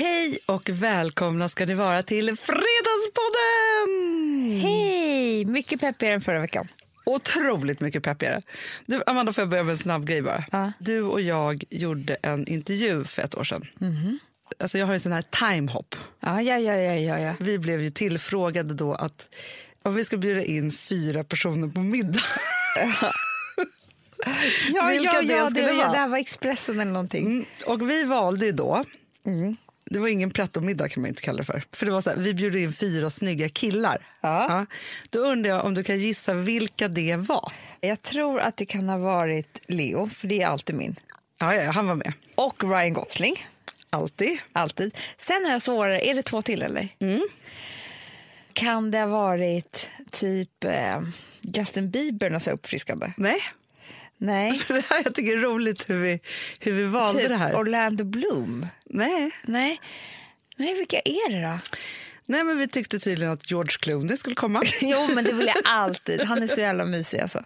Hej och välkomna ska ni vara till Fredagspodden! Hej! Mycket peppigare än förra veckan. Otroligt mycket peppigare. Du, Amanda, får jag börja med en snabb grej bara? Ja. Du och jag gjorde en intervju för ett år sedan. Alltså jag har en sån här timehop. Ja, ja, ja, ja, ja, ja. Vi blev ju tillfrågade då att om vi ska bjuda in fyra personer på middag. Ja, Vilka ja, det ja, det, vara. det här var Expressen eller någonting. Mm, Och vi valde då, det var ingen pretto-middag kan man inte kalla det för. För det var så här, vi bjuder in fyra snygga killar. Ja. Då undrar jag om du kan gissa vilka det var. Jag tror att det kan ha varit Leo, för det är alltid min. Ja, ja, han var med. Och Ryan Gosling, Alltid. alltid. Sen har jag svårare, är det två till eller? Kan det ha varit typ eh, Justin Bieber något så uppfriskande? Nej. Nej. Det här jag tycker är roligt hur vi, hur vi valde typ det här. Orlando Bloom? Nej. Nej. Nej, vilka är det då? Nej, men vi tyckte tydligen att George Clooney skulle komma. Jo, men det vill jag alltid. Han är så jävla mysig alltså.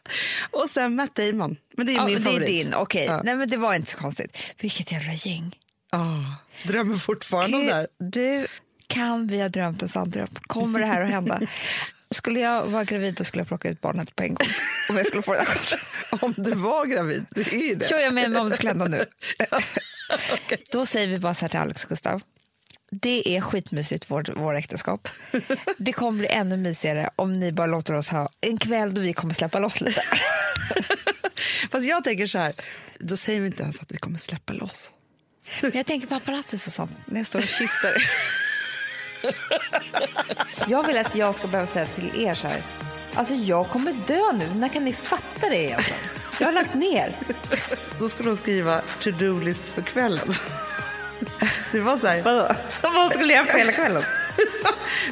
Och sen Matt Damon. Men det är Ja, min det favorit. är din, okej. Ja. Nej men det var inte så konstigt. Vilket jävla gäng. Ah, drömmer fortfarande om det här. Gud, du, kan vi ha drömt en sann dröm? Kommer det här att hända? Skulle jag vara gravid då skulle jag plocka ut barnet på en gång. Om jag skulle få den chansen. Om du var gravid, det är ju det. Kör jag mig om det skulle hända nu. Då säger vi bara så här till Alex och Gustav. Det är skitmysigt, vår, vår äktenskap. Det kommer bli ännu mysigare om ni bara låter oss ha en kväll då vi kommer släppa loss lite. Fast jag tänker så här, då säger vi inte ens att vi kommer släppa loss. Men jag tänker paparazzis och sånt, när jag står och kysster. jag vill att jag ska behöva säga till er så här. Alltså jag kommer dö nu, när kan ni fatta det egentligen? Jag har lagt ner. Då skulle hon skriva to-do-list för kvällen. Det var så här, Vadå? Vad skulle jag göra på hela kvällen?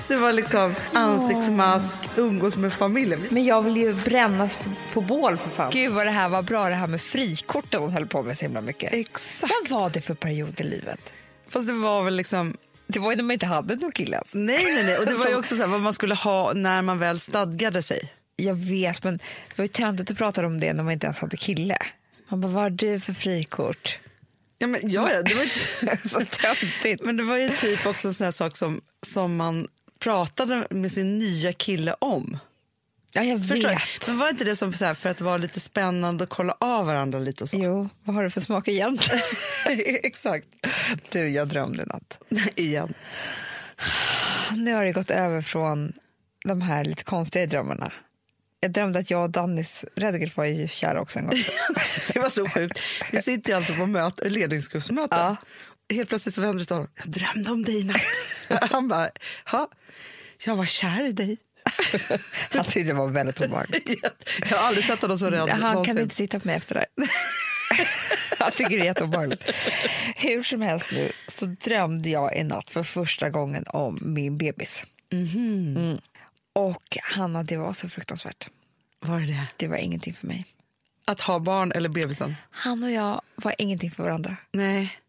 det var liksom ansiktsmask, umgås med familjen. Men jag vill ju brännas på bål för fan. Gud vad det här var bra det här med frikorten hon höll på med så himla mycket. Exakt. Vad var det för period i livet? Fast det var väl liksom, Det var ju när man inte hade någon kille ens. nej nej nej. Och det var ju Som- också så här, vad man skulle ha när man väl stadgade sig. Jag vet, men det var ju töntigt att prata om det när man inte ens hade kille. Man bara, vad har du för frikort? Ja, men, ja, ja, det var ju, Så töntigt. men det var ju typ också en sån här sak som, som man pratade med sin nya kille om. Ja, jag Förstår vet. Men var inte det som här, för att vara lite spännande och kolla av varandra lite och så? Jo, vad har du för smak egentligen? Exakt. Du, jag drömde natt. Igen. Nu har det gått över från de här lite konstiga drömmarna. Jag drömde att jag och Dannis Redgert var ju kära också en gång. Det var så sjukt. Vi sitter ju alltså på möte, ledningsgruppsmöten. Ja. Helt plötsligt så vänder det sig. Jag drömde om dig natt. Han bara, ja, jag var kär i dig. Han tyckte det var väldigt obehagligt. Jag har aldrig sett honom så rädd Han kan inte titta på mig efter det här. Han tycker det är jätteobehagligt. Hur som helst nu så drömde jag i natt för första gången om min bebis. Mm. Och Hanna, det var så fruktansvärt. Var det det? Det var ingenting för mig. Att ha barn eller bebisen? Han och jag var ingenting för varandra. Nej.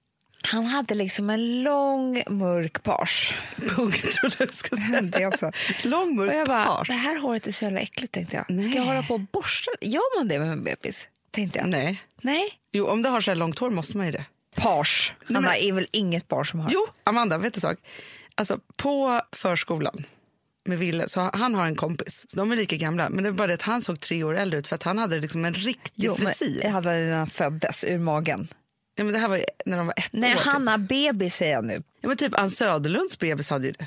Han hade liksom en lång mörk page. Punkt, tror du ska säga. Det också. Lång Och mörk jag bara, page. det här håret är så jävla äckligt tänkte jag. Nej. Ska jag hålla på och borsta? Gör man det med en bebis? Tänkte jag. Nej. Nej. Jo, om du har så här långt hår måste man ju det. Page. Nej, Hanna men- är väl inget barn som har. Jo, Amanda, vet du sak? Alltså, på förskolan med Ville, så han har en kompis. De är lika gamla, men det är bara det att han såg tre år äldre ut för att han hade liksom en riktig Jo, frisyr. jag hade när han föddes ur magen. Ja, men det här var när de var ett Nej, år. Typ. Hanna bebis säger jag nu. Ja, men typ Ann Söderlunds bebis hade ju det.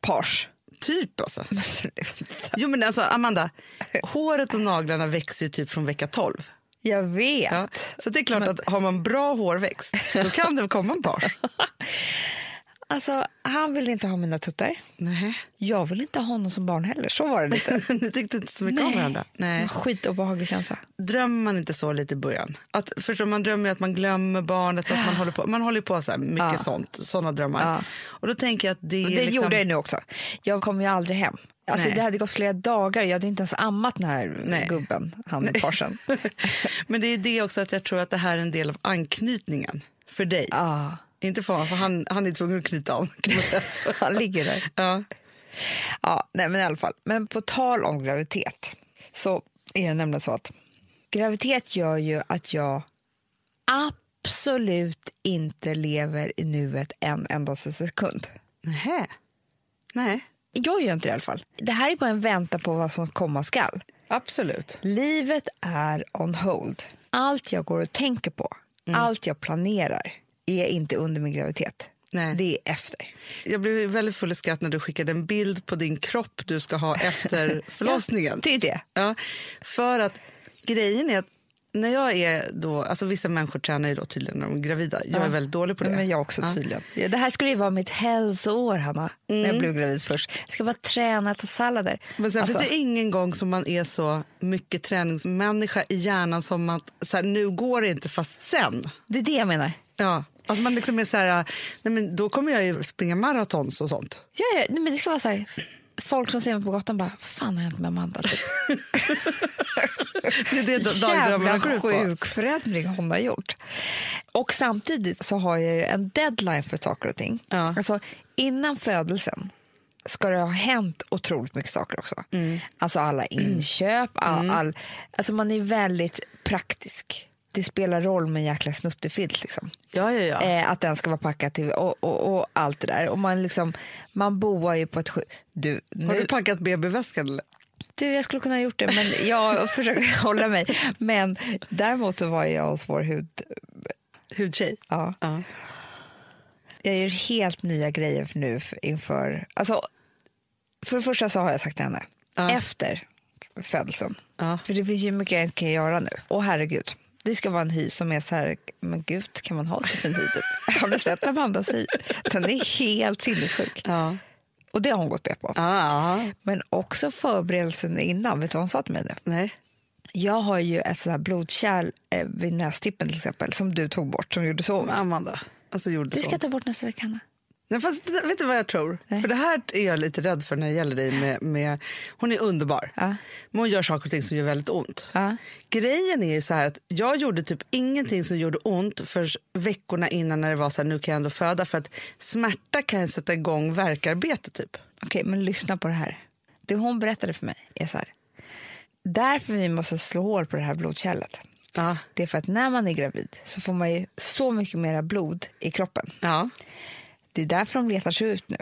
Page. Typ alltså. Men. Jo men alltså Amanda, håret och naglarna växer ju typ från vecka 12. Jag vet. Ja. Så det är klart att har man bra hårväxt då kan det komma en page. Alltså, han ville inte ha mina tuttar. Nej, Jag vill inte ha honom som barn heller. Så var det lite. ni tyckte inte så mycket om varandra. Nej. Skitobehaglig känsla. Drömmer man inte så lite i början? Att, förstår, man drömmer att man glömmer barnet och att man håller på, man håller på så här mycket Ja. sånt, såna drömmar. Ja. Och då tänker jag att det Det liksom, gjorde jag nu också. Jag kom ju aldrig hem. Alltså, Nej. det hade gått flera dagar. Jag hade inte ens ammat den här Nej. gubben, han i parsen. Men det är det också att jag tror att det här är en del av anknytningen för dig. Ja, Inte för honom, för han, han är tvungen att knyta säga. han ligger där. ja. Ja, nej, men i alla fall. Men på tal om graviditet så är det nämligen så att graviditet gör ju att jag absolut inte lever i nuet en endaste sekund. Nähä. Nej, Jag gör inte det i alla fall. Det här är bara en väntan på vad som komma skall. absolut. Livet är on hold. Allt jag går och tänker på, allt jag planerar är inte under min graviditet. Nej. Det är efter. Jag blev väldigt full i skratt när du skickade en bild på din kropp du ska ha efter förlossningen. Det är det. Ja, för att grejen är att när jag är då, alltså vissa människor tränar ju då tydligen när de är gravida. Jag är väldigt dålig på det. Men jag också Ja. tydligen. Ja, Det här skulle ju vara mitt hälsoår, Hanna, när jag blev gravid först. Jag ska bara träna, ta sallader. Men sen Alltså, finns det ingen gång som man är så mycket träningsmänniska i hjärnan som att så här, nu går det inte fast sen. det är det jag menar. Ja, att man liksom är så här, nej men då kommer jag ju springa maratons och sånt. Ja, ja, nej, men det ska vara så här, folk som ser mig på gatan bara, vad fan har hänt med Amanda? Typ. Det är det dagdrömmarna Jävla går ut på. sjuk förändring hon har gjort. Och samtidigt så har jag ju en deadline för saker och ting. Ja. Alltså, innan födelsen ska det ha hänt otroligt mycket saker också. Mm. Alltså alla inköp, all, all, alltså man är väldigt praktisk. Det spelar roll med en jäkla snuttefilt. Liksom. Ja, ja, ja. Eh, att den ska vara packad till och, och, och allt det där. Och man, liksom, man boar ju på ett. Du, Har nu, du packat BB-väskan? eller? du, jag skulle kunna ha gjort det, men jag försöker hålla mig. Men däremot så var jag hos vår hud... Hudtjej? Ja. Ja. Jag gör helt nya grejer för nu för- inför... Alltså, för det första så har jag sagt till henne, Ja. efter födelsen, Ja. för det finns ju mycket jag inte kan göra nu. Och herregud, det ska vara en hy som är så här, men gud, kan man ha så fin hy? Typ? Har du sett Amandas hy? Den är helt sinnessjuk. Ja. Och det har hon gått med på. Ja. Men också förberedelsen innan, vet du vad hon sa till mig nu? Nej. Jag har ju ett sånt här blodkärl eh, vid nästippen till exempel, som du tog bort, som gjorde så ont. Amanda. Alltså gjorde Det ska ta bort nästa vecka, Hanna. Nej, fast, vet du vad jag tror? Nej. För det här är jag lite rädd för när det gäller dig. Med, med, hon är underbar. Ja. Men hon gör saker och ting som gör väldigt ont. Ja. Grejen är så här att jag gjorde typ ingenting som gjorde ont för veckorna innan när det var så här, nu kan jag ändå föda. För att smärta kan sätta igång verkarbete typ. Okej, men lyssna på det här. Det hon berättade för mig är så här. Därför vi måste slå hål på det här blodkärlet. Ja. Det är för att när man är gravid så får man ju så mycket mera blod i kroppen. Ja. Det är därför de letar sig ut nu.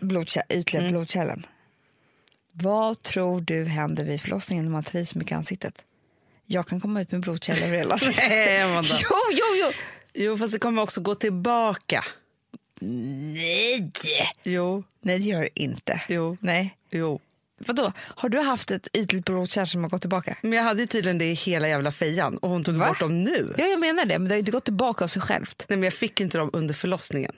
Blodkär, ytliga blodkärlen. Vad tror du händer vid förlossningen när man tar i så mycket i ansiktet? Jag kan komma ut med blodkärl över hela Nej, Amanda. Jo, jo, jo! Jo, fast det kommer också gå tillbaka. Nej! Jo, Nej, det gör det inte. jo, Nej. jo. Vadå? Har du haft ett ytligt blodkärl som har gått tillbaka? Men jag hade ju tydligen det i hela jävla fejan och hon tog Va? bort dem nu. Ja, jag menar det, men det har ju inte gått tillbaka av sig självt. Nej, men jag fick inte dem under förlossningen.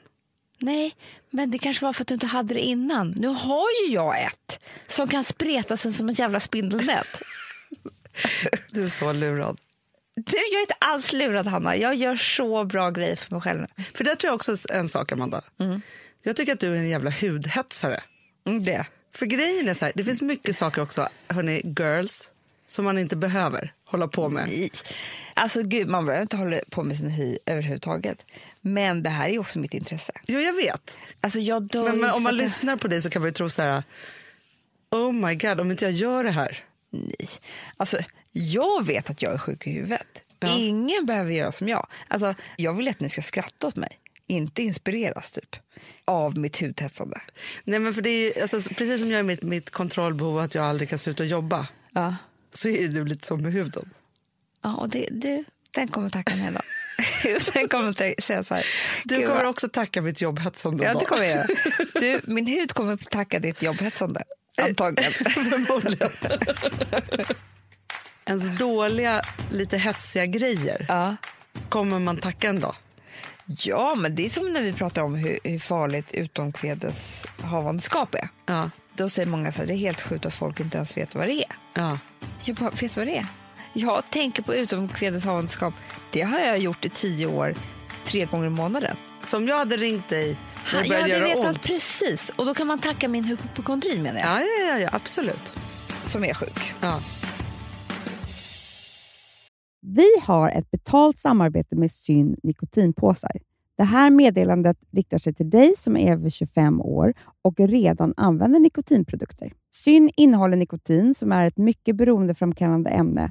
Nej, men det kanske var för att du inte hade det innan. Nu har ju jag ett som kan spreta sig som ett jävla spindelnät. Du är så lurad. Du, jag är inte alls lurad, Hanna. Jag gör så bra grejer för mig själv. För det tror jag också är en sak, Amanda. Jag tycker att du är en jävla hudhetsare. Mm, det. För grejen är så här, det finns mycket saker också, hörni, girls, som man inte behöver hålla på med. Nej. Alltså, gud, man behöver inte hålla på med sin hy överhuvudtaget. Men det här är också mitt intresse. Jo, jag vet. Alltså, jag dör Men, men om man det- lyssnar på dig så kan man ju tro så här, oh my god, om inte jag gör det här. Nej. Alltså, jag vet att jag är sjuk i huvudet. Ja. Ingen behöver göra som jag. Alltså, jag vill att ni ska skratta åt mig, inte inspireras typ av mitt hudhetsande. Nej, men för det är alltså, precis som jag är mitt, mitt kontrollbehov att jag aldrig kan sluta jobba, Ja. så är du lite som med huden. Ja, och det, du, den kommer tacka mig då. den kommer ta- säga så här. Du "Gud, kommer vad- också tacka mitt jobbhetsande Ja, det kommer jag. Du, min hud kommer tacka ditt jobbhetsande. Antagligen. Förmodligen. Ens dåliga, lite hetsiga grejer ja. kommer man tacka en dag. ja, men det är som när vi pratar om hur, hur farligt utomkvedes havandeskap är. Ja, Då säger många så här, det är helt sjukt att folk inte ens vet vad det är. ja. Jag bara, vet vad det är? Jag tänker på utomkvedes havandeskap. Det har jag gjort i tio år, tre gånger i månaden. Så om jag hade ringt dig när det jag började hade göra vetat ont. precis. Och då kan man tacka min hypokondri menar jag, Ja, ja, ja, ja, absolut. som är sjuk. Ja. Vi har ett betalt samarbete med Syn nikotinpåsar. Det här meddelandet riktar sig till dig som är över 25 år och redan använder nikotinprodukter. Syn innehåller nikotin som är ett mycket beroendeframkallande ämne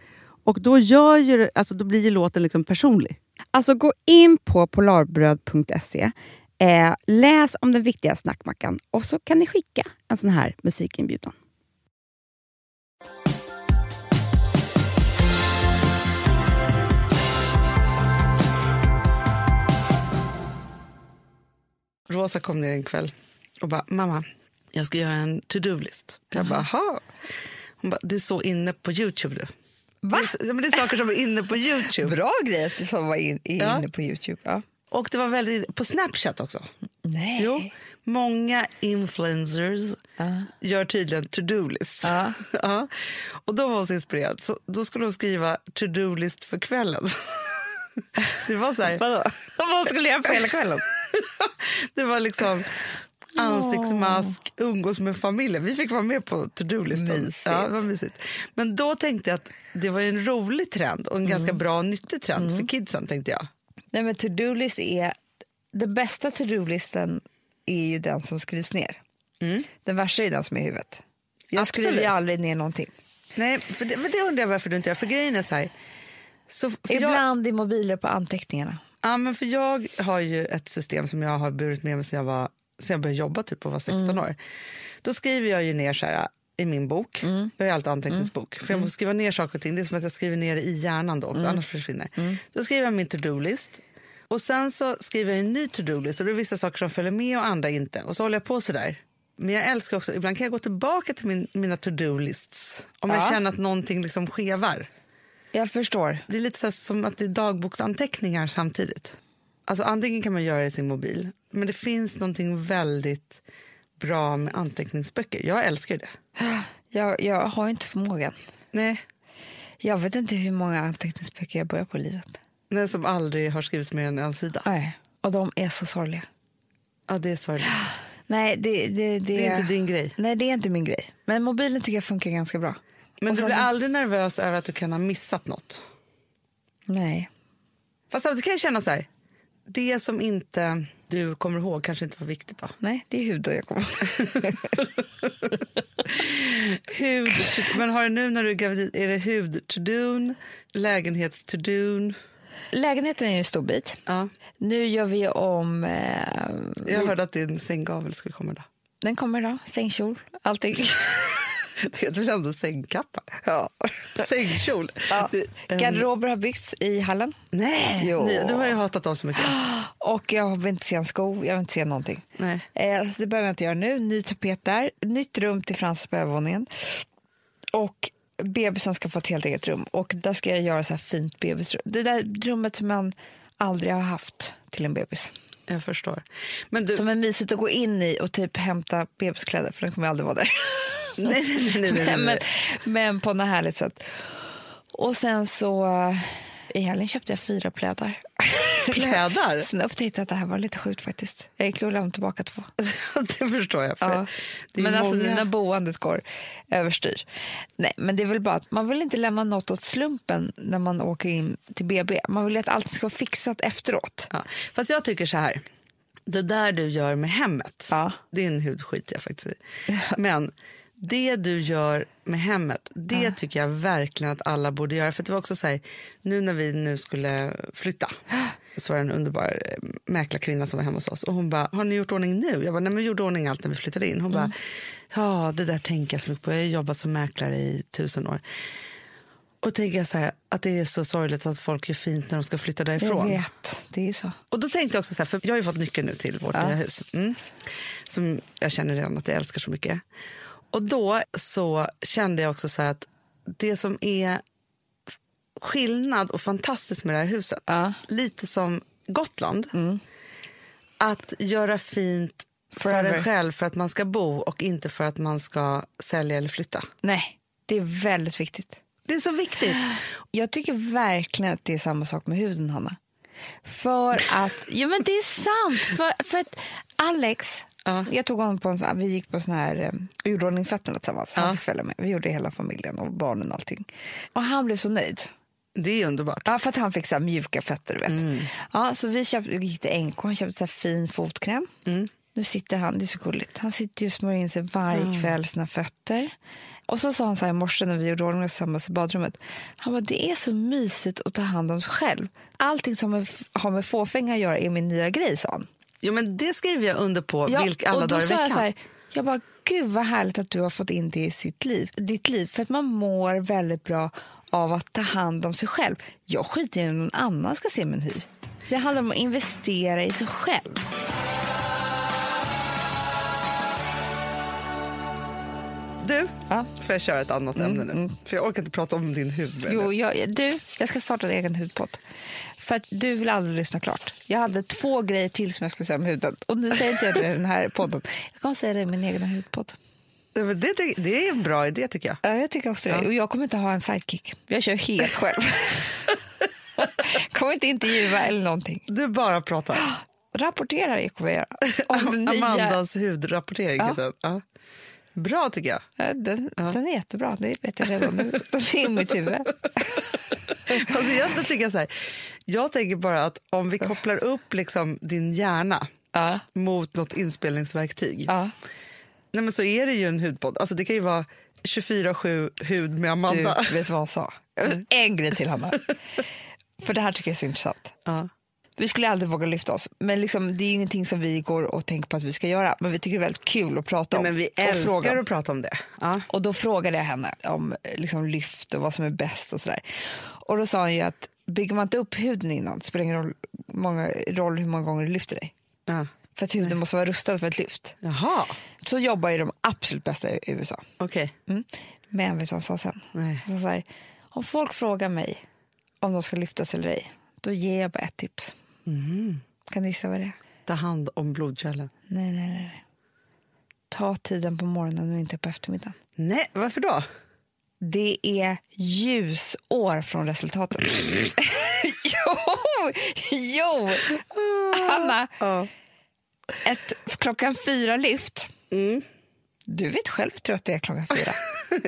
Och då, gör ju, alltså, då blir ju låten liksom personlig. Alltså gå in på polarbröd.se, eh, läs om den viktiga snackmackan och så kan ni skicka en sån här musikinbjudan. Rosa kom ner en kväll och bara, mamma, jag ska göra en to-do-list. Jag bara, ha. Hon bara, det är så inne på Youtube du. Va? Det är, det är saker som är inne på Youtube. Bra grej att du som var in, är Ja. inne på Youtube. Ja. Och det var väldigt, på Snapchat också. Nej. Jo, många influencers Ja. gör tydligen to-do-list. Ja. Ja. Och då var hon så inspirerad. Så då skulle hon skriva to-do-list för kvällen. Det var så här, Vadå? Vad skulle jag göra på hela kvällen? det var liksom ansiktsmask, umgås med familjen. Vi fick vara med på to-do-listan. Ja, det var mysigt. Men då tänkte jag att det var en rolig trend och en ganska bra och nyttig trend för kidsen. tänkte jag. Nej, men to-do-list är... Den bästa to-do-listen är ju den som skrivs ner. Den värsta är den som är i huvudet. Jag skriver ju Absolut. aldrig ner någonting. Nej, för det, men det undrar jag varför du inte gör. För grejen är så här. Så för jag, Ibland i mobiler på anteckningarna. ja, men för jag har ju ett system som jag har burit med mig sedan jag, var, sedan jag började jobba typ och var 16 år. Då skriver jag ju ner så här i min bok. Jag har alltid anteckningsbok. För jag måste skriva ner saker och ting. Det är som att jag skriver ner det i hjärnan då också, annars försvinner Då skriver jag min to-do-list. Och sen så skriver jag en ny to-do-list och det är vissa saker som följer med och andra inte. Och så håller jag på så där. Men jag älskar också, ibland kan jag gå tillbaka till min, mina to-do-lists om jag Ja. känner att någonting liksom skevar. Jag förstår. Det är lite så som att det är dagboksanteckningar samtidigt. Alltså antingen kan man göra det i sin mobil, men det finns någonting väldigt bra med anteckningsböcker. Jag älskar det. Jag, jag har inte förmågan. Nej, Jag vet inte hur många anteckningsböcker jag börjar på i livet. den som aldrig har skrivits mer än en sida. Nej. Och de är så sorgliga. Ja, det är sorgligt. Nej, det, det, det, Det är inte din grej. Nej, det är inte min grej. Men mobilen tycker jag funkar ganska bra. Men Och du blir så- aldrig nervös över att du kan ha missat något? Nej. Fast samtidigt kan jag känna så här, det som inte du kommer ihåg kanske inte var viktigt då? Nej, det är huden jag kommer ihåg. Hud, men har du nu när du är gravid, är det hud to do, lägenhets to do? Lägenheten är en stor bit. Ja. Nu gör vi om... Eh, Jag hörde att din sänggavel skulle komma idag. den kommer idag. Sängkjol, allting. Det heter väl ändå sängkappa? Ja. Sängkjol. Ja. Det- ehm, Garderober har byggts i hallen. Nej, Jo. nej, du har ju hatat dem så mycket. Och jag vill inte se en sko, jag vill inte se någonting. Nej. Eh, så det behöver jag inte göra nu. Ny tapet där, nytt rum till Frans på övervåningen. Och bebisen ska få ett helt eget rum. Och där ska jag göra så här fint bebisrum. Det där rummet som man aldrig har haft till en bebis. Jag förstår. Men du, Som är mysigt att gå in i och typ hämta bebiskläder för den kommer aldrig vara där. nej, nej, nej, nej, nej, men, men på något härligt sätt. Och sen så eh, i helgen köpte jag fyra plädar. Plädar? Sen upptäckte jag att det här var lite sjukt faktiskt. Jag gick och lämnade tillbaka två. det förstår jag. För Ja. Men alltså många... när boendet går överstyr. Nej, men det är väl bara att man vill inte lämna något åt slumpen när man åker in till BB. Man vill att allt ska vara fixat efteråt. ja. Fast jag tycker så här. Det där du gör med hemmet, Ja. din hud skiter jag faktiskt i. Men det du gör med hemmet, det tycker jag verkligen att alla borde göra. För det var också så här, nu när vi nu skulle flytta så var det en underbar eh, mäklarkvinna som var hemma hos oss. Och hon bara, har ni gjort ordning nu? Jag bara, nej men vi gjorde ordning allt när vi flyttade in. Hon bara, ja det där tänker jag så mycket på. Jag har jobbat som mäklare i tusen år. Och tänker jag så här, att det är så sorgligt att folk gör fint när de ska flytta därifrån. Jag vet, det är så. Och då tänkte jag också så här, för jag har ju fått nyckeln nu till vårt Ja. nya hus. Mm, som jag känner redan att jag älskar så mycket. Och då så kände jag också så att det som är skillnad och fantastiskt med det här huset, Ja. lite som Gotland, att göra fint för Forever. en själv för att man ska bo och inte för att man ska sälja eller flytta. Nej, det är väldigt viktigt. Det är så viktigt. Jag tycker verkligen att det är samma sak med huden, Hanna. För att, ja men det är sant. För, för att Alex, Ja. jag tog honom på en sån här, vi gick på sån här, fötterna tillsammans. Han Ja. fick följa med. Vi gjorde hela familjen och barnen och allting. Och han blev så nöjd. Det är underbart. Ja, för att han fick så mjuka fötter, vet. Ja, så vi köpte, gick till NK, han köpte så här fin fotkräm. Nu sitter han, det är så gulligt, han sitter och smörjer in sig varje kväll sina fötter. Och så sa han så här i morse när vi gjorde ordning tillsammans i badrummet. Han bara, det är så mysigt att ta hand om sig själv. Allting som har med fåfänga att göra är min nya grej, sa han. Jo, men det skriver jag under på vilk, alla dagar i veckan. jag så här, jag bara, gud vad härligt att du har fått in det i sitt liv, ditt liv. För att man mår väldigt bra av att ta hand om sig själv. Jag skiter i om någon annan ska se min hy. Det handlar om att investera i sig själv. Du, Ja. får jag köra ett annat ämne nu? För jag orkar inte prata om din hud. Jo, jag, du, jag ska starta en egen hudpodd. För att du vill aldrig lyssna klart. Jag hade två grejer till som jag skulle säga om huden. Och nu säger inte jag det i den här podden. Jag kommer säga det i min egen hudpodd. Ja, Det, det är en bra idé tycker jag. Ja, jag tycker också det. Ja. Och jag kommer inte ha en sidekick. Jag kör helt själv. kommer inte intervjua eller någonting. Du bara pratar. rapporterar EKV. Amandas hudrapportering Ja. Ja. Bra tycker jag. Ja, Den, den är jättebra, det vet jag redan nu. Den är i mitt huvud. Alltså egentligen tycker jag så här, jag tänker bara att om vi kopplar upp liksom din hjärna Ja, mot något inspelningsverktyg, ja. nej men så är det ju en hudpodd. Alltså det kan ju vara 24-7 hud med Du, Amanda. vet du vad hon sa? En grej till, Hanna. För det här tycker jag är så intressant. Ja. Vi skulle aldrig våga lyfta oss, men liksom, det är ingenting som vi går och tänker på att vi ska göra. Men vi tycker det är väldigt kul att prata Nej, om. men vi och älskar fråga. att prata om det. Ja. Och då frågade jag henne om eh, liksom, lyft och vad som är bäst och sådär. Och då sa hon ju att bygger man inte upp huden innan, det spelar ingen roll, många, roll hur många gånger du lyfter dig. Ja. För att huden måste vara rustad för ett lyft. Jaha, Så jobbar ju de absolut bästa i USA. okej. Mm. Men vet du vad hon sa sen? Nej. Hon sa så här, om folk frågar mig om de ska lyftas eller ej, då ger jag bara ett tips. Kan du gissa vad det är? Ta hand om blodkärlen. Nej, nej, nej. Ta tiden på morgonen och inte på eftermiddagen. Nej, varför då? Det är ljusår från resultatet. jo! Jo! Hanna, Ja. ett klockan fyra lyft. Mm. Du vet själv hur trött det är klockan fyra.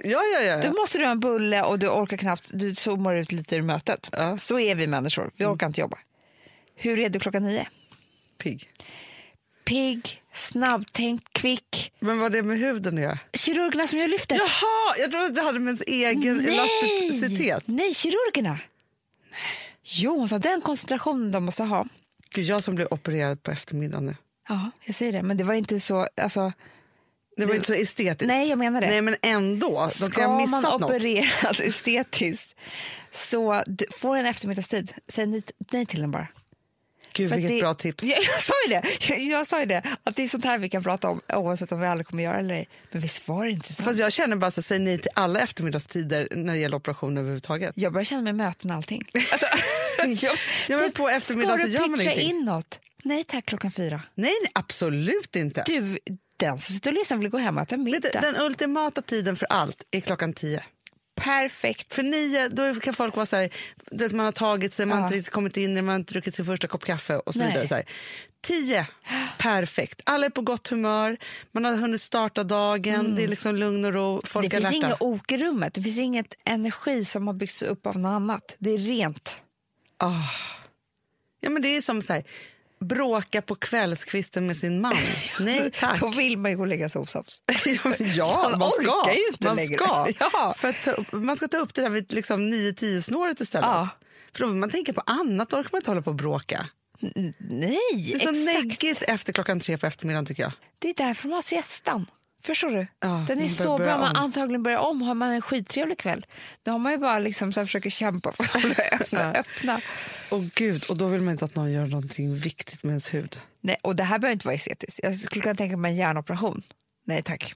Ja, ja, ja. Du måste du ha en bulle och du orkar knappt, du zoomar ut lite ur mötet. Ja. Så är vi människor, vi orkar inte jobba. Hur är du klockan nio? Pigg. Pigg, snabbtänkt, kvick. Men vad det med huden att göra? Kirurgerna som gör lyftet. Jaha, jag trodde att det hade med ens egen elasticitet. Nej, kirurgerna. Jo, hon sa den koncentrationen de måste ha. Gud, jag som blev opererad på eftermiddagen nu. Ja, jag säger det. Men det var inte så... Alltså, Det var inte så estetiskt. nej, jag menar det. Nej, men ändå. De Ska man missat något. opereras estetiskt så du får en eftermiddagstid, säg nej, nej till den bara. Gud, För vilket det- bra tips. Jag, jag sa ju det, jag, jag sa ju det, att det är sånt här vi kan prata om oavsett om vi aldrig kommer göra eller ej. Men visst var det inte så? Fast jag känner bara så säg nej till alla eftermiddagstider när det gäller operationer överhuvudtaget. Jag börjar känna mig möten och allting. Alltså, jag, Ja, men på eftermiddagen ska så gör du man pitcha ingenting. in något? Nej tack klockan fyra. Nej, nej, absolut inte. Du, den som sitter och lyssnar vill gå hem och äta middag. du, den ultimata tiden för allt är klockan tio. Perfekt. För nio då kan folk vara så här, vet, man har tagit sig, man har inte riktigt kommit in, man har inte druckit sin första kopp kaffe och så Nej. vidare. Så här. Tio, perfekt. Alla är på gott humör, man har hunnit starta dagen, det är liksom lugn och ro, folk Det är finns inget ok i rummet. Det finns inget energi som har byggts upp av något annat. Det är rent. Ah. Ja, men det är som så här, bråka på kvällskvisten med sin man. Nej tack. Då vill man ju gå och lägga sig osams. ja, Man man, ska. orkar ju inte man längre. ska. Ja. För ta, man ska ta upp det där vid liksom 9-10 snåret istället. Ja. För då vill man tänka på annat, då orkar man inte hålla på och bråka. N- Nej, Det är så exakt. neggigt efter klockan tre på eftermiddagen tycker jag. Det är därför man har siestan. Förstår du? Ja, Den är så bra. Man antagligen börjar om. Har man en skittrevlig kväll, då har man ju bara liksom så här försöker kämpa för att hålla ögonen Ja. öppna. Och gud, och då vill man inte att någon gör någonting viktigt med ens hud. Nej, och det här behöver inte vara estetiskt. Jag skulle kunna tänka mig en hjärnoperation. Nej tack.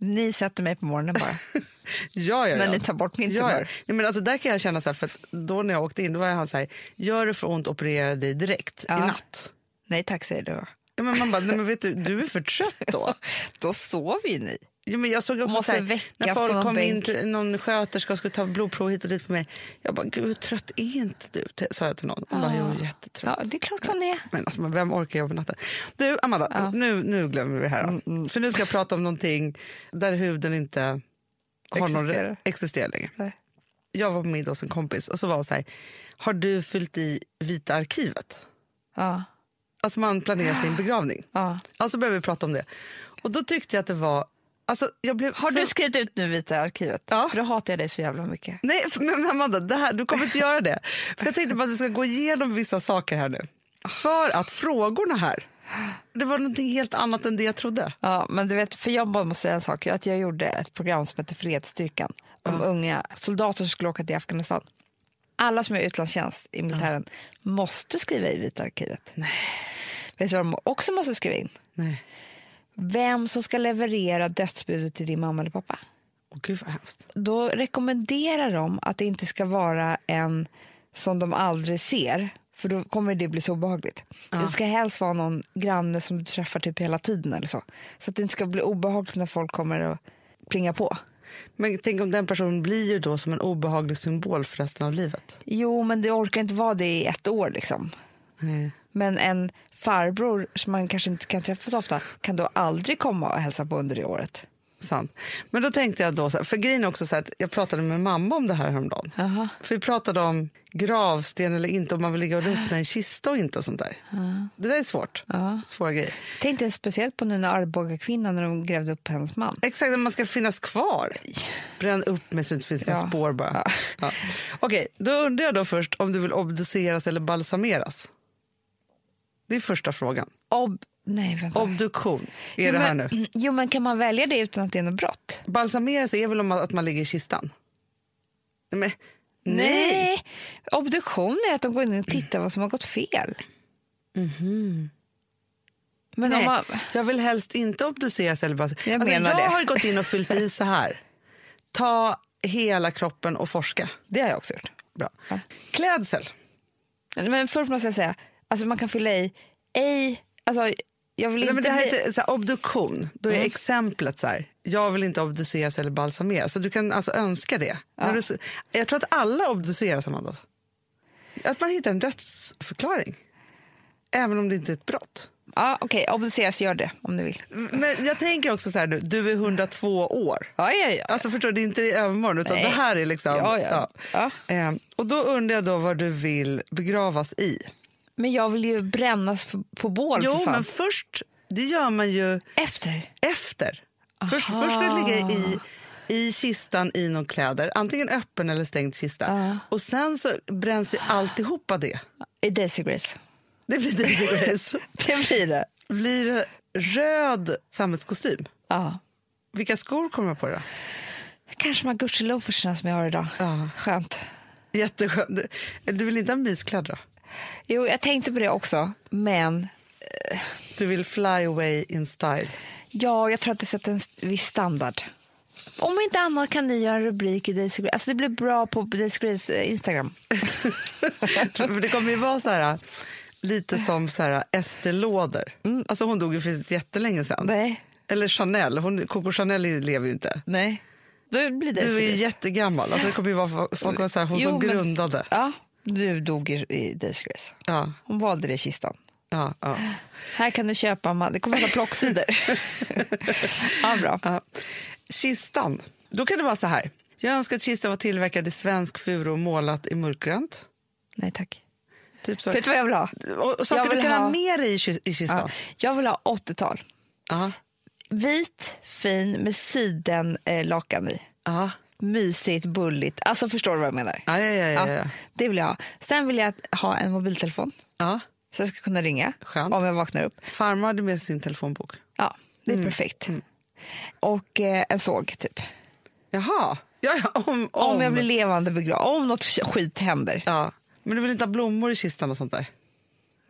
Ni sätter mig på morgonen bara. Ja, ja, När ja. ni tar bort min ja, ja. tumör. Nej, men alltså, där kan jag känna så här, för att då när jag åkte in, då var han så här, gör det för ont, operera dig direkt Ja. i natt. Nej tack säger du. Ja, men man bara, nej, men vet du, du är för trött då. Då sover ju ni. Ja, men jag såg också så här, när folk kom in bänk. till någon sköterska och skulle ta blodprov hit och dit på mig. Jag bara, gud hur trött är inte du? Sa jag till någon. Hon bara, jag är jättetrött. Ja, det är klart hon är. Men alltså, vem orkar jobba på natten? Du, Amanda. Mm, nu, nu glömmer vi det här. Då. För nu ska jag prata om någonting där huden inte har någon Existerar. existerar längre. Nej. Jag var på middag hos en kompis och så var hon så här, har du fyllt i Vita arkivet? Ja, Alltså man planerar sin begravning. ja. Alltså började vi prata om det. Och då tyckte jag att det var, alltså Har du skrivit ut nu Vita arkivet? Ja. För då hatar jag dig så jävla mycket. Nej, men Amanda, det här, du kommer inte göra det. För jag tänkte bara att vi ska gå igenom vissa saker här nu. För att frågorna här, det var någonting helt annat än det jag trodde. Ja, men du vet, för jag bara måste säga en sak. Att jag gjorde ett program som heter Fredsstyrkan om unga soldater som skulle åka till Afghanistan. Alla som gör utlandstjänst i militären måste skriva i Vita arkivet. Nej. Vet du vad de också måste skriva in? Nej. Vem som ska leverera dödsbudet till din mamma eller pappa. Åh gud vad hemskt. Då rekommenderar de att det inte ska vara en som de aldrig ser. För då kommer det bli så obehagligt. Det ska helst vara någon granne som du träffar typ hela tiden eller så. Så att det inte ska bli obehagligt när folk kommer och plingar på. Men tänk om den personen blir ju då som en obehaglig symbol för resten av livet. Jo, men det orkar inte vara det i ett år liksom. Nej. Men en farbror som man kanske inte kan träffa så ofta kan då aldrig komma och hälsa på under det året. Sant. Men då tänkte jag då, så här, för grejen också så här att jag pratade med mamma om det här häromdagen. Jaha. För vi pratade om gravsten eller inte, om man vill ligga och ruttna i en kista och inte och sånt där. Det där är svårt. Ja. Svåra grejer. Tänkte speciellt på nu när Arboga kvinnan när de grävde upp hennes man. Exakt, att man ska finnas kvar. Bränn upp mig så det inte finns några Ja. spår bara. Ja. Ja. Okej, då undrar jag då först om du vill obduceras eller balsameras. Det är första frågan. Ob... Nej, vänta. Obduktion är jo, det här men, nu. Jo, men kan man välja det utan att det är något brott? Balsameras är väl om att man ligger i kistan? Nej, men, nej. Obduktion är att de går in och tittar vad som har gått fel. Men om Nej, man... jag vill helst inte obduceras eller bara... Jag alltså, menar jag det. har ju gått in och fyllt i så här. Ta hela kroppen och forska. Det har jag också gjort. Bra. Klädsel. Men först måste jag säga, alltså man kan fylla i, ej, alltså jag vill Nej, inte men det här är inte, så här, obduktion. Då är Mm. exemplet så här. Jag vill inte obduceras eller balsameras. Så du kan alltså önska det. När du, jag tror att alla obduceras, Amanda. Att man hittar en dödsförklaring. Även om det inte är ett brott. Ja, okej, obduceras, gör det om du vill. Men jag tänker också så här, du, du är 102 år. Ja, ja, ja. Alltså förstår du, det är inte i övermorgon utan Nej. det här är liksom... Ja, ja. Ja. Eh, och då undrar jag då vad du vill begravas i. Men jag vill ju brännas på, på bål för Jo, fan. men först, det gör man ju Efter? efter. Först, först ska du ligga i, i kistan i någon kläder, antingen öppen eller stängd kista. Ja. Och sen så bränns ju alltihopa det. I Daisy Grace. Det blir Daisy Grace. Det blir det. blir det röd sammetskostym. Ja. Vilka skor kommer jag på då? Kanske de här Gucci-loafersarna som jag har idag. Ja. Skönt. Jätteskönt. Du vill inte ha myskläder då? Jo, jag tänkte på det också, men Du vill fly away in style. ja, jag tror att det sätter en viss standard. Om inte annat kan ni göra en rubrik i Daisy Grace. Alltså det blir bra på Daisy Grace eh, Instagram. Det kommer ju vara så här, lite som så här Estée-lådor. Alltså hon dog ju för jättelänge sedan. Nej. Eller Chanel. Hon, Coco Chanel lever ju inte. Nej. Då blir Daisy Du är ju jättegammal. Alltså det kommer ju vara folk så här, hon Jo, som men- grundade. Ja, du dog i, i Daisy Grace. Ja, Hon valde det kistan. ja, ja. Här kan du köpa, man- det kommer vara plocksidor. ja, bra. ja. Kistan. Då kan det vara så här. Jag önskar att kistan var tillverkad i svensk furu och målat i mörkgrönt. Nej tack. Typ så. Vet du vad jag vill ha? Och, saker du kan ha, ha- med dig i, i Ja. kistan. Jag vill ha 80-tal. Ja. Vit, fin med siden eh, i. Ja. Mysigt, bulligt. Alltså förstår du vad jag menar? Ja, ja, ja, ja. Det vill jag ha. Sen vill jag ha en mobiltelefon ja. så jag ska kunna ringa Skönt. om jag vaknar upp. Farmor hade med sin telefonbok. Ja, det är Mm. perfekt. Och eh, en såg typ. Jaha. Ja, ja, om, om. Om jag blir levande begravd, om något skit händer. Ja. Men du vill inte ha blommor i kistan och sånt där?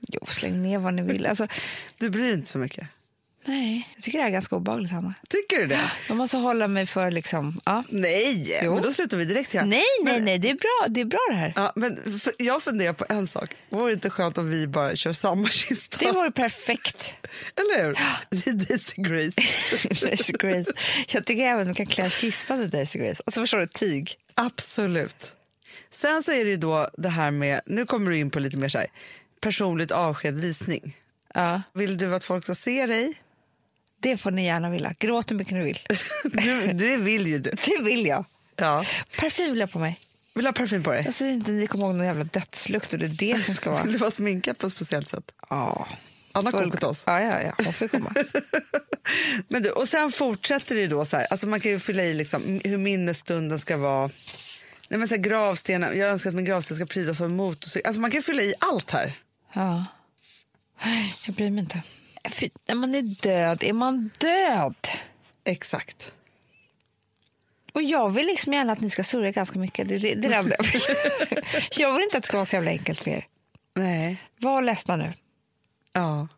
Jo, släng ner vad ni vill. Alltså, Du bryr dig inte så mycket? Nej, jag tycker det är ganska obehagligt, Hanna. Tycker du det? Jag måste hålla mig för liksom, ja. Nej, Jo. men då slutar vi direkt här. Nej, nej, men, nej, det är bra, det är bra det här. Ja, men för, jag funderar på en sak. Vore det inte skönt om vi bara kör samma kista? Det vore perfekt. Eller hur? Daisy Grace. Daisy Grace. Jag tycker även att man kan klä kistan i Daisy Grace. Alltså förstår du, tyg. Absolut. Sen så är det då det här med, nu kommer du in på lite mer så här, personligt avsked, visning. Ja, Vill du att folk ska se dig? Det får ni gärna vilja. Gråt hur mycket ni vill. Du, det vill ju du. Det vill jag. Ja. Parfym vill jag på mig. Vill du ha parfym på dig? Jag ser inte ni kommer ihåg någon jävla dödslukt och det är det som ska vara... Vill du vara sminkad på ett speciellt sätt? Ja. Anna Full- Kokotås. Ja, ja, ja. Hon får komma. Men du, och sen fortsätter det då så här, alltså man kan ju fylla i liksom hur minnesstunden ska vara. Nej, men så här, gravstenen, jag önskar att min gravsten ska prydas av en motorcykel. Alltså man kan fylla i allt här. Ja. Jag bryr mig inte. Fy, när man är död är man död. Exakt. Och jag vill liksom gärna att ni ska surra ganska mycket. Det, det, det är det jag vill. Inte att det ska vara så jävla enkelt för er. Nej. Var ledsna nu. Ja.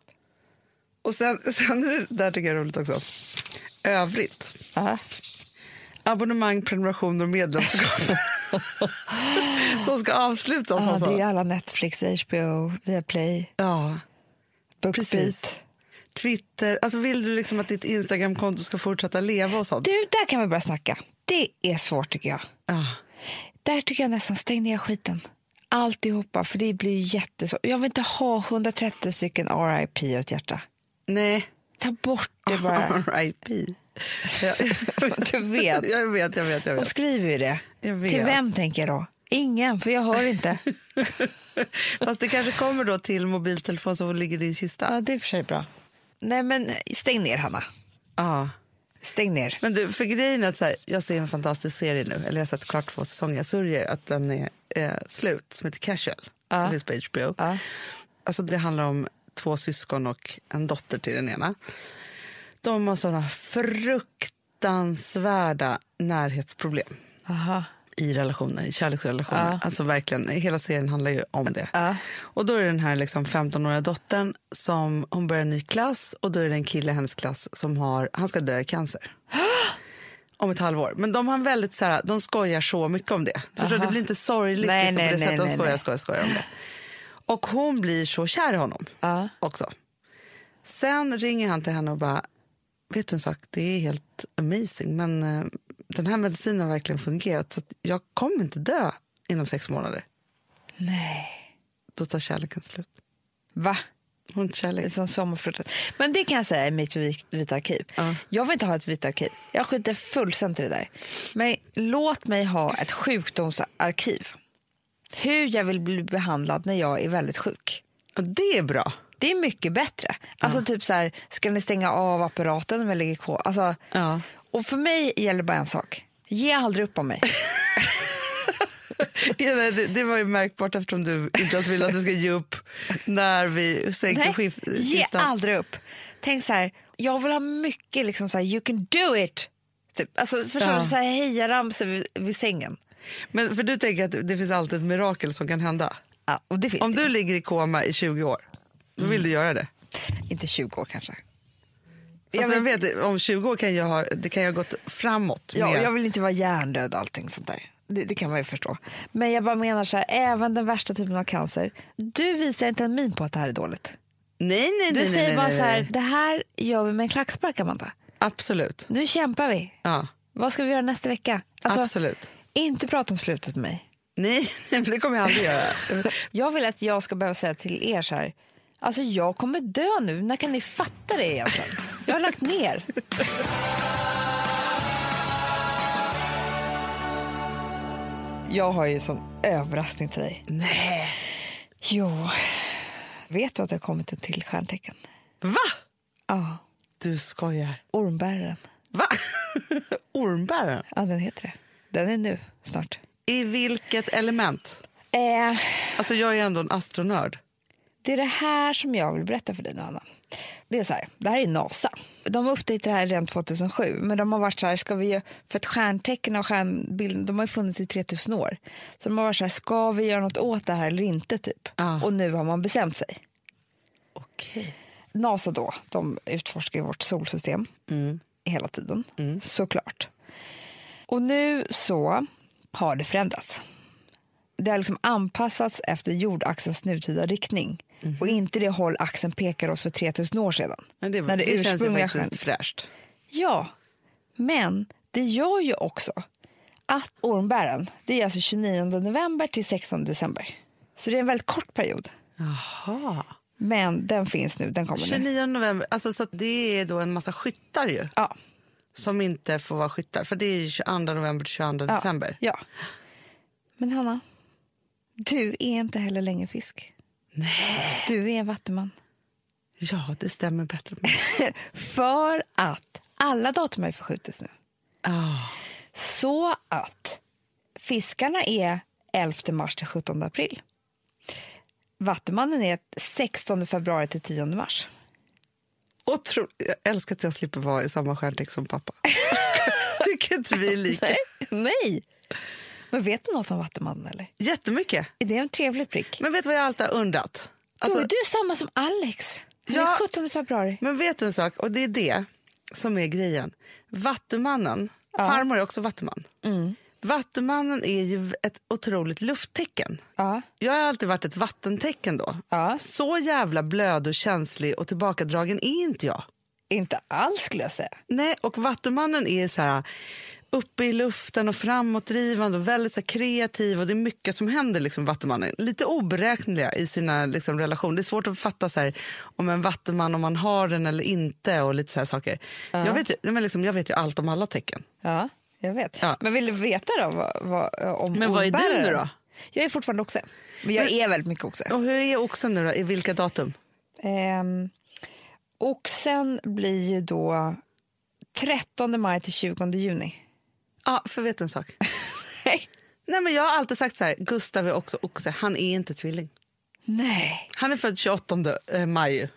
Och sen, sen är det där tycker jag är roligt också. Övrigt. Ja. Abonnemang, prenumerationer och medlemskap. Som ska avslutas. Ja, alltså. det är alla Netflix, HBO, Viaplay, ja. Precis. Bookbeat. Twitter. Alltså vill du liksom att ditt Instagramkonto ska fortsätta leva och sånt? Du, där kan vi börja snacka. Det är svårt tycker jag. Ja. Där tycker jag nästan stäng ner skiten. alltihopa för det blir jättesvårt. Jag vill inte ha 130 stycken RIP i ett hjärta. Nej. Ta bort det bara. R.I.P. Ja, Du vet. jag vet, jag vet. Jag vet. skriver ju det. Till vem tänker jag då? Ingen, för jag hör inte. Fast det kanske kommer då till mobiltelefon som ligger i din kista. Ja, det är och för sig bra. Nej, men stäng ner, Hanna. Ja. Stäng ner. Men du, för grejen är att så här, jag ser en fantastisk serie nu, eller jag har sett klart två säsonger. Jag sörjer att den är eh, slut, som heter Casual, Ja. som finns på HBO. Ja. Alltså det handlar om två syskon och en dotter till den ena. De har såna fruktansvärda närhetsproblem Aha. I relationer, i kärleksrelationer. Ja. Alltså verkligen, hela serien handlar ju om det. Ja. Och då är det den här liksom 15-åriga dottern som hon börjar en ny klass och då är det en kille i hennes klass som har, han ska dö i cancer. om ett halvår. Men de har väldigt så här, de skojar så mycket om det. Förstår, det blir inte sorgligt Nej, liksom, nej, på det nej, sättet. De skojar, skojar, skojar om det. Och hon blir så kär i honom Ja. också. Sen ringer han till henne och bara, vet du en sak, det är helt amazing, men eh, den här medicinen har verkligen fungerat så att jag kommer inte dö inom sex månader. Nej. Då tar kärleken slut. Va? Hon inte Det är kärlek. som sommarflörten. Men det kan jag säga i mitt vit- vita arkiv. Ja. Jag vill inte ha ett vitt arkiv. Jag skiter fullständigt i det där. Men låt mig ha ett sjukdomsarkiv. Hur jag vill bli behandlad när jag är väldigt sjuk. Och det är bra. Det är mycket bättre. Alltså typ så här, ska ni stänga av apparaten när jag lägger på? Alltså, Ja. och för mig gäller bara en sak. Ge aldrig upp om mig. Ja, nej, det, det var ju märkbart eftersom du inte ens vill att du ska ge upp när vi sänker Nej, ge kistan. aldrig upp. Tänk så här, jag vill ha mycket liksom så här, you can do it. Typ. Alltså, förstår Ja. du? Så här, hejaramsor vid, vid sängen. Men för du tänker att det finns alltid ett mirakel som kan hända. Ja, och det finns Om det. du ligger i koma i 20 år, då Mm. vill du göra det. Inte 20 år kanske. Alltså, jag vet- vet, om 20 år kan jag ha, det kan jag ha gått framåt. Ja, med. jag vill inte vara hjärndöd och allting sånt där. Det, det kan man ju förstå. Men jag bara menar så här, även den värsta typen av cancer. Du visar inte en min på att det här är dåligt. nej, nej, Du nej, säger nej, bara nej, så här, det här gör vi med en klackspark Amanda. Absolut. Nu kämpar vi. Ja, Vad ska vi göra nästa vecka? Alltså, absolut. inte prata om slutet med mig. Nej, det kommer jag aldrig göra. Jag vill att jag ska behöva säga till er så här, alltså jag kommer dö nu, när kan ni fatta det egentligen? Jag har lagt ner. Jag har ju en sån överraskning till dig. nej. Jo, vet du att det har kommit en till stjärntecken? Va? Ja, Du skojar. ormbäraren. Va? Ormbäraren? Ja, den heter det. Den är nu, snart. I vilket element? Eh, Alltså jag är ändå en astronörd. Det är det här som jag vill berätta för dig nu, Anna. Det är så här, det här är NASA. De upptäckte det här redan 2007, men de har varit så här, ska vi, för att stjärntecken och stjärnbilden, de har ju funnits i 3000 år. Så de har varit så här, ska vi göra något åt det här eller inte typ? Ja. Och nu har man bestämt sig. Okej. NASA då, de utforskar vårt solsystem hela tiden, såklart. Och nu så har det förändrats. Det har liksom anpassats efter jordaxelns nutida riktning och inte det håll axeln pekar oss för 3000 år sedan. Men det, När det, känns ju faktiskt fräscht. Ja, men det gör ju också att ormbären, det är alltså 29 november till 16 december. Så det är en väldigt kort period. Jaha. Men den finns nu, den kommer nu. 29 november, alltså så att det är då en massa skyttar ju. Ja, Som inte får vara skyttar. För det är ju 22 november till 22 ja, december. Ja. Men Hanna, du är inte heller längre fisk. Nej. Du är en vattuman. Ja, det stämmer bättre. För att alla datum har ju förskjutits nu. Ah. Så att fiskarna är 11 mars till 17 april. Vattumannen är 16 februari till 10 mars. Otro... Jag älskar att jag slipper vara i samma stjärntecken som pappa. Tycker inte vi är lika? Nej! Men vet du något om Vattumannen? Eller? Jättemycket. Är det en trevlig prick? Men vet du vad jag alltid har undrat? Då Alltså, är du samma som Alex. Han Ja. är 17 februari. Men vet du en sak? Och det är det som är grejen. Vattumannen, farmor är också vattuman. Mm. Vattumannen är ju ett otroligt lufttecken. Ja. Jag har alltid varit ett vattentecken då. ja. Så jävla blöd och känslig och tillbakadragen är inte jag. Inte alls skulle jag säga. Nej, och Vattumannen är så här uppe i luften och framåtdrivande och väldigt så här, kreativ och det är mycket som händer liksom vattumannen. Lite oberäkneliga i sina liksom, relationer. Det är svårt att fatta så här, om en vattuman om man har den eller inte och lite så här saker. Jag, vet ju, men liksom, jag vet ju allt om alla tecken. Ja, jag vet. Ja. Men vill du veta då vad, vad, om Men vad är du nu då? Jag är fortfarande oxe. Men jag Men- är väldigt mycket oxe. Och hur är oxen nu då? I vilka datum? Ehm, oxen blir ju då 13 maj till 20 juni. Ja, för vet en sak. Nej, men jag har alltid sagt så här, Gustav är också oxe. Han är inte tvilling. Nej. Han är född 28 eh, maj.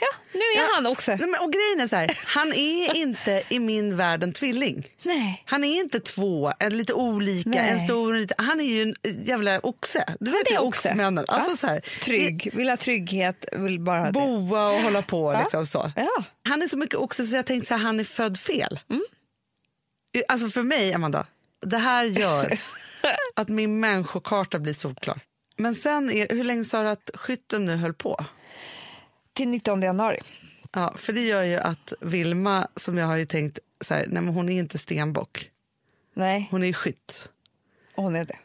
Ja, nu är Ja. han oxe. Nej, men, och grejen är så här, han är inte i min värld en tvilling. Nej. Han är inte två, en lite olika, Nej. en stor och en liten. Han är ju en eh, jävla oxe. Du vet ju oxmännen. Alltså så här, Trygg, vill ha trygghet, vill bara boa och hålla på liksom så. Ja. Han är så mycket oxe så jag tänkte så här, han är född fel. Mm. Alltså för mig, Amanda, det här gör att min människokarta blir solklar. Men sen, är, hur länge sa du att skytten nu höll på? Till 19 januari. Ja, för det gör ju att Vilma, som jag har ju tänkt, så här, nej men hon är inte stenbock, Nej, hon är skytt. hon är det.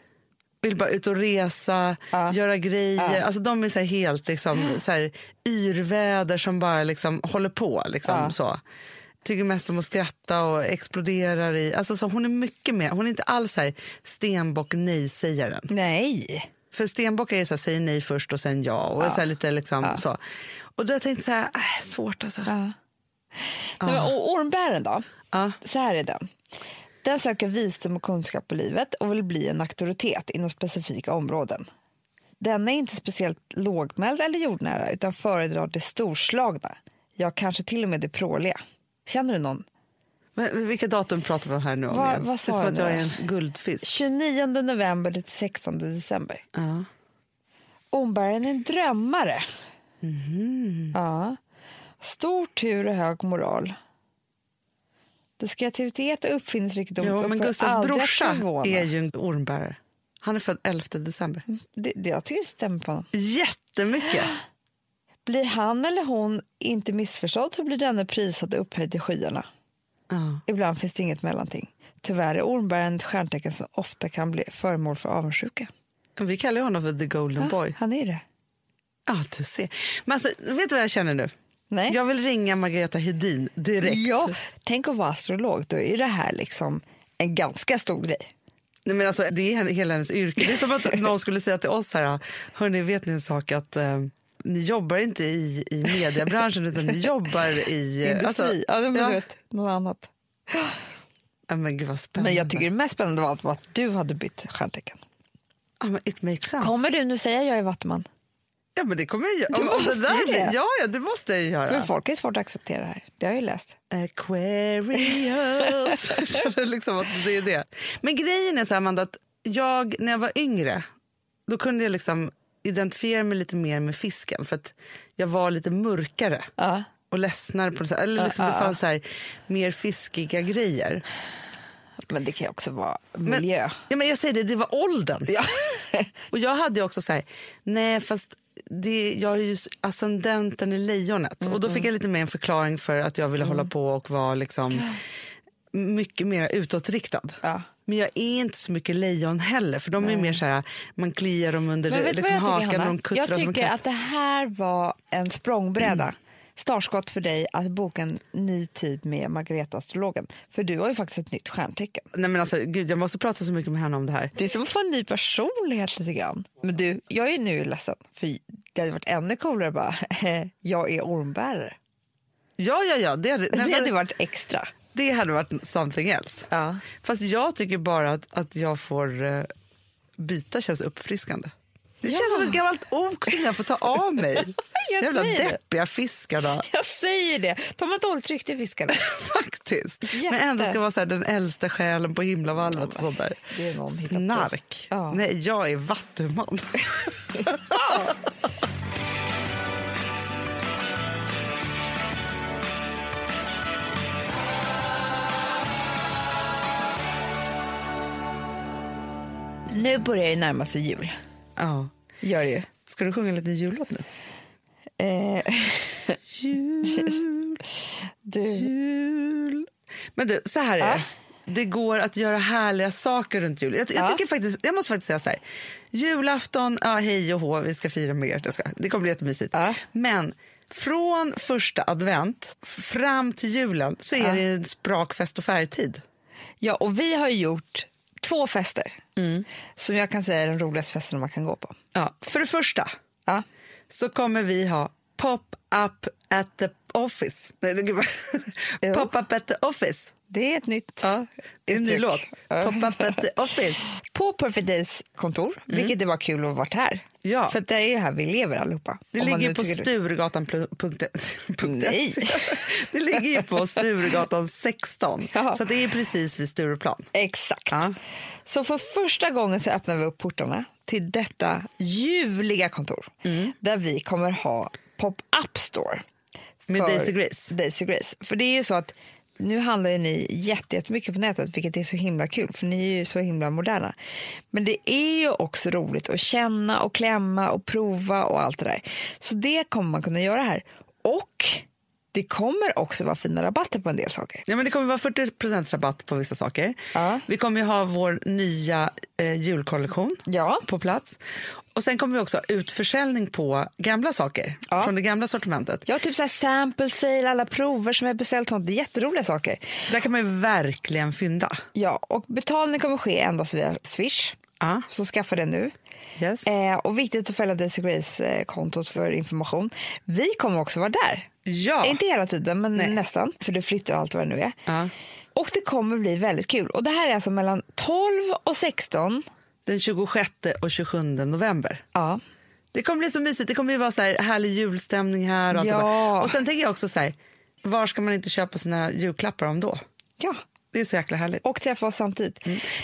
Vill bara ut och resa, Ja. göra grejer. Ja. Alltså de är så helt liksom, så här, yrväder som bara liksom håller på. Liksom, Ja. så. Tycker mest om att skratta och exploderar i... Alltså, så hon är mycket mer, hon är inte alls här stenbock nej-sägaren. Nej. För stenbockar är så här, säger nej först och sen ja. Och är så lite liksom, Ja. så. Och då har jag så här, äh, svårt alltså. Ja. Men, och ormbären då? Ja. Så här är den. Den söker visdom och kunskap på livet och vill bli en auktoritet inom specifika områden. Den är inte speciellt lågmäld eller jordnära utan föredrar det storslagna. Ja, kanske till och med det pråliga. Känner du någon? Men, vilka datum pratar vi här nu om? Vad- igen? vad det sa är som du att jag är en guldfisk. 29 november till 16 december. Ja. Ormbären är en drömmare. Ja. Stor tur och hög moral. Kreativitet och uppfinningsrikedom Jo, men Gustavs brorsa är ju en ormbärare. Han är född 11 december. Det, det, jag tycker det stämmer på honom. Jättemycket. Blir han eller hon inte missförstådd så blir denne prisad och upphöjd i skyarna. Ja. Ibland finns det inget mellanting. Tyvärr är ormbäraren ett stjärntecken som ofta kan bli föremål för avundsjuka. Vi kallar honom för the golden boy. Han är det. Ja, du ser. Men alltså, vet du vad jag känner nu? Nej. Jag vill ringa Margareta Hedin direkt. Ja, tänk att vara astrolog. Då är det här liksom en ganska stor grej. Nej, men alltså, det är hela hennes yrke. Det är som att någon skulle säga till oss här, hörni, vet ni en sak att eh, ni jobbar inte i, i mediebranschen utan ni jobbar i... Industri. ja, men ja. du vet, något annat. Ja, men gud vad spännande. Men jag tycker det mest spännande av allt var att du hade bytt stjärntecken. ja, men it makes sense. Kommer du nu säga jag är vattuman? Ja, men det kommer jag göra. Du måste det där det. Ja, ja, det måste jag göra. Men folk är svårt att acceptera det här. Det har jag ju läst. Aquarius. jag känner liksom att det är det. Men grejen är så här, Amanda, att jag när jag var yngre då kunde jag liksom identifiera mig lite mer med fisken för att jag var lite mörkare Ja. och ledsnare. På sätt. Eller liksom, Ja, det fanns så här, mer fiskiga grejer. Men det kan ju också vara Men, miljö. ja, men jag säger det, det var åldern. Ja. Och jag hade också så här, nej fast det, jag är ju ascendenten i lejonet. Och då fick jag lite mer en förklaring för att jag ville hålla på och vara liksom mycket mer utåtriktad. Ja. Men jag är inte så mycket lejon heller för de är mer så här, man kliar dem under Men vet liksom, jag tycker, hakan och Hanna? de kuttrar Jag tycker att det här var en språngbräda. Startskott för dig att boka en ny tid med Margareta Astrologen. För du har ju faktiskt ett nytt stjärntecken. Nej, men alltså, gud, jag måste prata så mycket med henne om det här. Det är som att få en ny personlighet lite grann. Men du, jag är nu ledsen. För det hade varit ännu coolare bara, jag är ormbärare. Ja, ja, ja. Det hade, nej, Det hade varit extra. Det hade varit something else. Ja. Fast jag tycker bara att, att jag får uh, byta känns uppfriskande. Det känns Ja. som ett gammalt ok som jag får ta av mig. Jag Jävla deppiga fiskarna. Jag säger det. De har dåligt rykte fiskarna. Faktiskt. Jätte. Men ändå ska vara så här, den äldsta själen på himlavalvet och sånt där. Snark. Ja. Nej, jag är vattuman. Nu börjar ju närma sig jul. ja. Gör det. Ska du sjunga en liten jullåt nu? Eh, Jul, du. jul. Men du, så här är Ja. det. det går att göra härliga saker runt jul. Jag, jag, Ja. tycker faktiskt, jag måste faktiskt säga så här. Julafton, ja, hej och hå, vi ska fira. Det, ska, det kommer bli jättemysigt. Ja. Men från första advent fram till julen så är det sprakfest och färgtid. Ja, och vi har gjort två fester som jag kan säga är de roligaste festerna man kan gå på. Ja. För det första Ja. så kommer vi ha pop-up at the office. Nej, det- gud. Pop-up at the office. Det är ett nytt Ja, en ny låt. Pop-up at the office. På Perfect Days kontor, vilket det var kul att ha varit här. Ja. För det är här vi lever allihopa. Det ligger på. Sturegatan... Nej. Det ligger ju på Sturegatan 16, Ja. så det är precis vid Stureplan. Exakt. Ja. Så för första gången så öppnar vi upp portarna till detta ljuvliga kontor Mm. där vi kommer ha pop-up store. Med Daisy Grace. Daisy Grace. För det är ju så att nu handlar ju ni jätte- jättemycket på nätet, vilket är så himla kul, för ni är ju så himla moderna. Men det är ju också roligt att känna och klämma och prova och allt det där. Så det kommer man kunna göra här. Och det kommer också vara fina rabatter på en del saker. Ja, men det kommer vara 40% rabatt på vissa saker. Ja. Vi kommer ju ha vår nya eh, julkollektion Ja. på plats. Och Sen kommer vi också ha utförsäljning på gamla saker Ja. från det gamla sortimentet. Ja, typ så här sample sale, alla prover som har beställt. Sånt. Det är jätteroliga saker. Där kan man ju verkligen fynda. Ja, och betalning kommer ske endast via Swish. Ja. Så skaffa det nu. Yes. Eh, och viktigt att följa Daisy Grace-kontot för information. Vi kommer också vara där. Ja. Inte hela tiden, men Nej. nästan. För du flyttar allt vad det nu är. ja. Och det kommer bli väldigt kul. Och det här är alltså mellan 12 och 16. Den 26 och 27 november. Ja. Det kommer bli så mysigt. Det kommer ju vara så här härlig julstämning här. Och, Ja. och sen tänker jag också så här, var ska man inte köpa sina julklappar om då? ja. Det är så jäkla härligt. Och träffa oss samtidigt.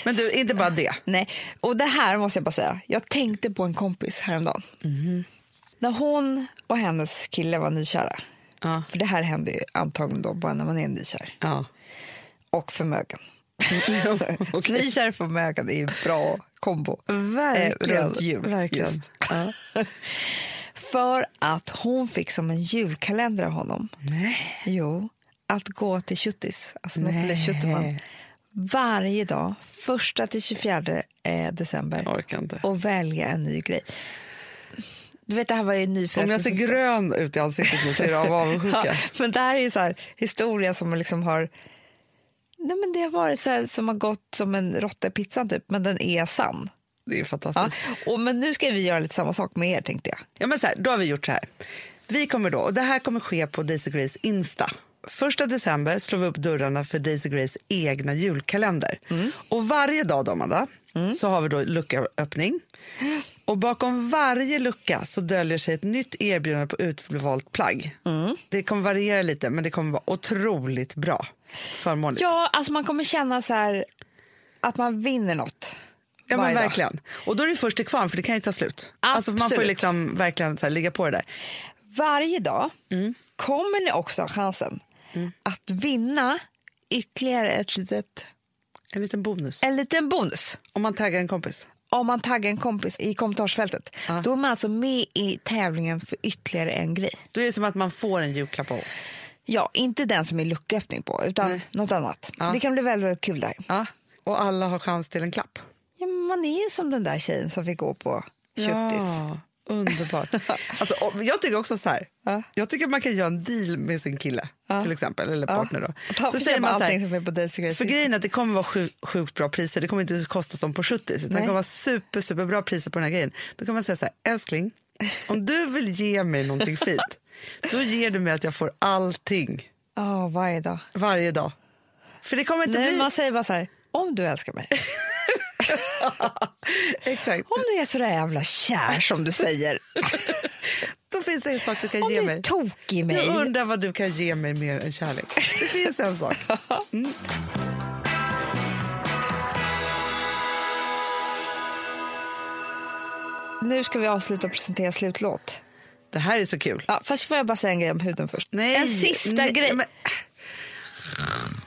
Men du, inte bara det. Nej, och det här måste jag bara säga. Jag tänkte på en kompis häromdagen. När hon och hennes kille var nykära. Ja. För det här händer ju antagligen då bara när man är nykär. Ja. Och förmögen. och nykär och förmögen är ju en bra kombo. Verkligen. Eh, runt jul. Verkligen. Ja. För att hon fick som en julkalender av honom. Nej. Jo, att gå till Tjuttis, alltså lille Tjutteman. Varje dag, första till 24 eh, december. Och välja en ny grej. Du vet, det här var ju en ny Om jag ser grön ut i ansiktet nu så är det av avundsjuka. Ja, men det här är ju så här historia som liksom har... Nej, men det har varit så här, som har gått som en råtta i pizzan, typ, men den är sann. Det är Ja. fantastiskt. Och, men nu ska vi göra lite samma sak med er, tänkte jag. Ja, men så här, då har vi gjort så här. Vi kommer då, och det här kommer ske på Daisy Grace Insta. Första december slår vi upp dörrarna för Daisy Grace egna julkalender. Och varje dag, då, Amanda, så har vi då luckaöppning. Och bakom varje lucka så döljer sig ett nytt erbjudande på utvalt plagg. Det kommer variera lite, men det kommer vara otroligt bra. Förmånligt. Ja, alltså man kommer känna så här att man vinner något. Ja, men dag. verkligen. Och då är det först till kvarn, för det kan ju ta slut. Alltså, man får Absolut. liksom verkligen så här, ligga på det där. Varje dag Mm. kommer ni också ha chansen att vinna ytterligare ett litet, En liten bonus. en liten bonus. Om man taggar en kompis. Om man taggar en kompis i kommentarsfältet, Ja. då är man alltså med i tävlingen för ytterligare en grej. Då är det som att man får en julklapp av oss. Ja, inte den som är lucköppning på, utan Nej. något annat. Ja. Det kan bli väldigt, väldigt kul där. Ja. Och alla har chans till en klapp. Ja, man är ju som den där tjejen som fick gå på Tjuttis. Ja, underbart. alltså, jag tycker också så här. Ja. Jag tycker man kan göra en deal med sin kille, Ja. till exempel, eller partner. Då. Så säger man så här, som är på Daisy för grejen är att det kommer vara sjukt, sjukt bra priser. Det kommer inte kosta som på 70 utan det kommer vara super, super bra priser på den här grejen. Då kan man säga så här, älskling, om du vill ge mig någonting fint, då ger du mig att jag får allting Ja, varje dag. varje dag. För det kommer inte Nej, bli... man säger bara så här, om du älskar mig. Exakt. Om du är så där jävla kär som du säger. Då finns det en sak du kan om ge du mig. är tokig i mig. Jag undrar vad du kan ge mig mer än kärlek. Det finns en sak. Mm. Nu ska vi avsluta och presentera slutlåt. Det här är så kul. Ja, fast får jag bara säga en grej om huden först? Nej, en sista nej, grej. men-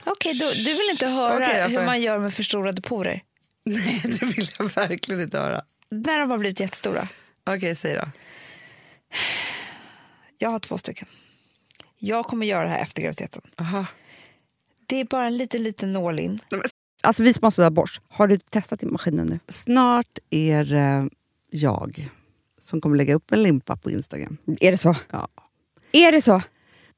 Okej, då- du vill inte höra får- hur man gör med förstorade porer? Nej, det vill jag verkligen inte höra. När de har blivit jättestora. Okej, säg då. Jag har två stycken. Jag kommer göra det här efter graviditeten. Aha. Det är bara en liten, liten nål in. Alltså vi sponsrar av Bosch. Har du testat i maskinen nu? Snart är det jag som kommer lägga upp en limpa på Instagram. Är det så? Ja. Är det så?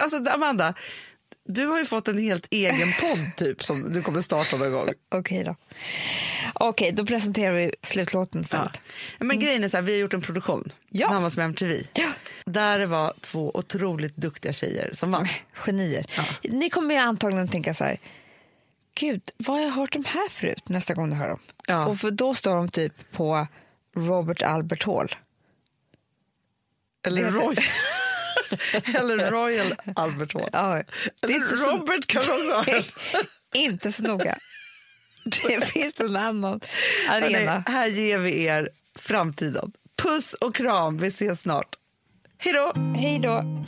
Alltså, Amanda, du har ju fått en helt egen podd typ som du kommer starta någon gång. Okej då. Okej, då presenterar vi slutlåten Ja. istället. Men grejen är så här, vi har gjort en produktion Ja. tillsammans med MTV. Ja. Där det var två otroligt duktiga tjejer som vann. Genier. Ni kommer ju antagligen tänka så här, gud, vad har jag hört de här förut nästa gång du hör dem? Ja. Och för då står de typ på Robert Albert Hall. Eller Roy. Eller Royal Albert Hall. Ja, Eller inte så, Robert kan inte så noga. Det finns en annan Hörrni, arena. Här ger vi er framtiden. Puss och kram, vi ses snart. Hej då! Hej då.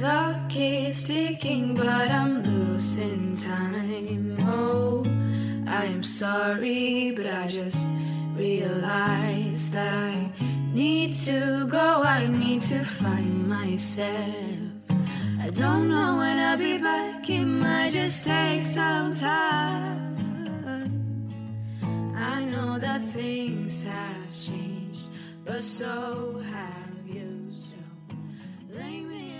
Clock is ticking, but I'm losing time. Oh, I am sorry, but I just realized that I need to go. I need to find myself. I don't know when I'll be back. It might just take some time. I know that things have changed, but so have you. So blame me.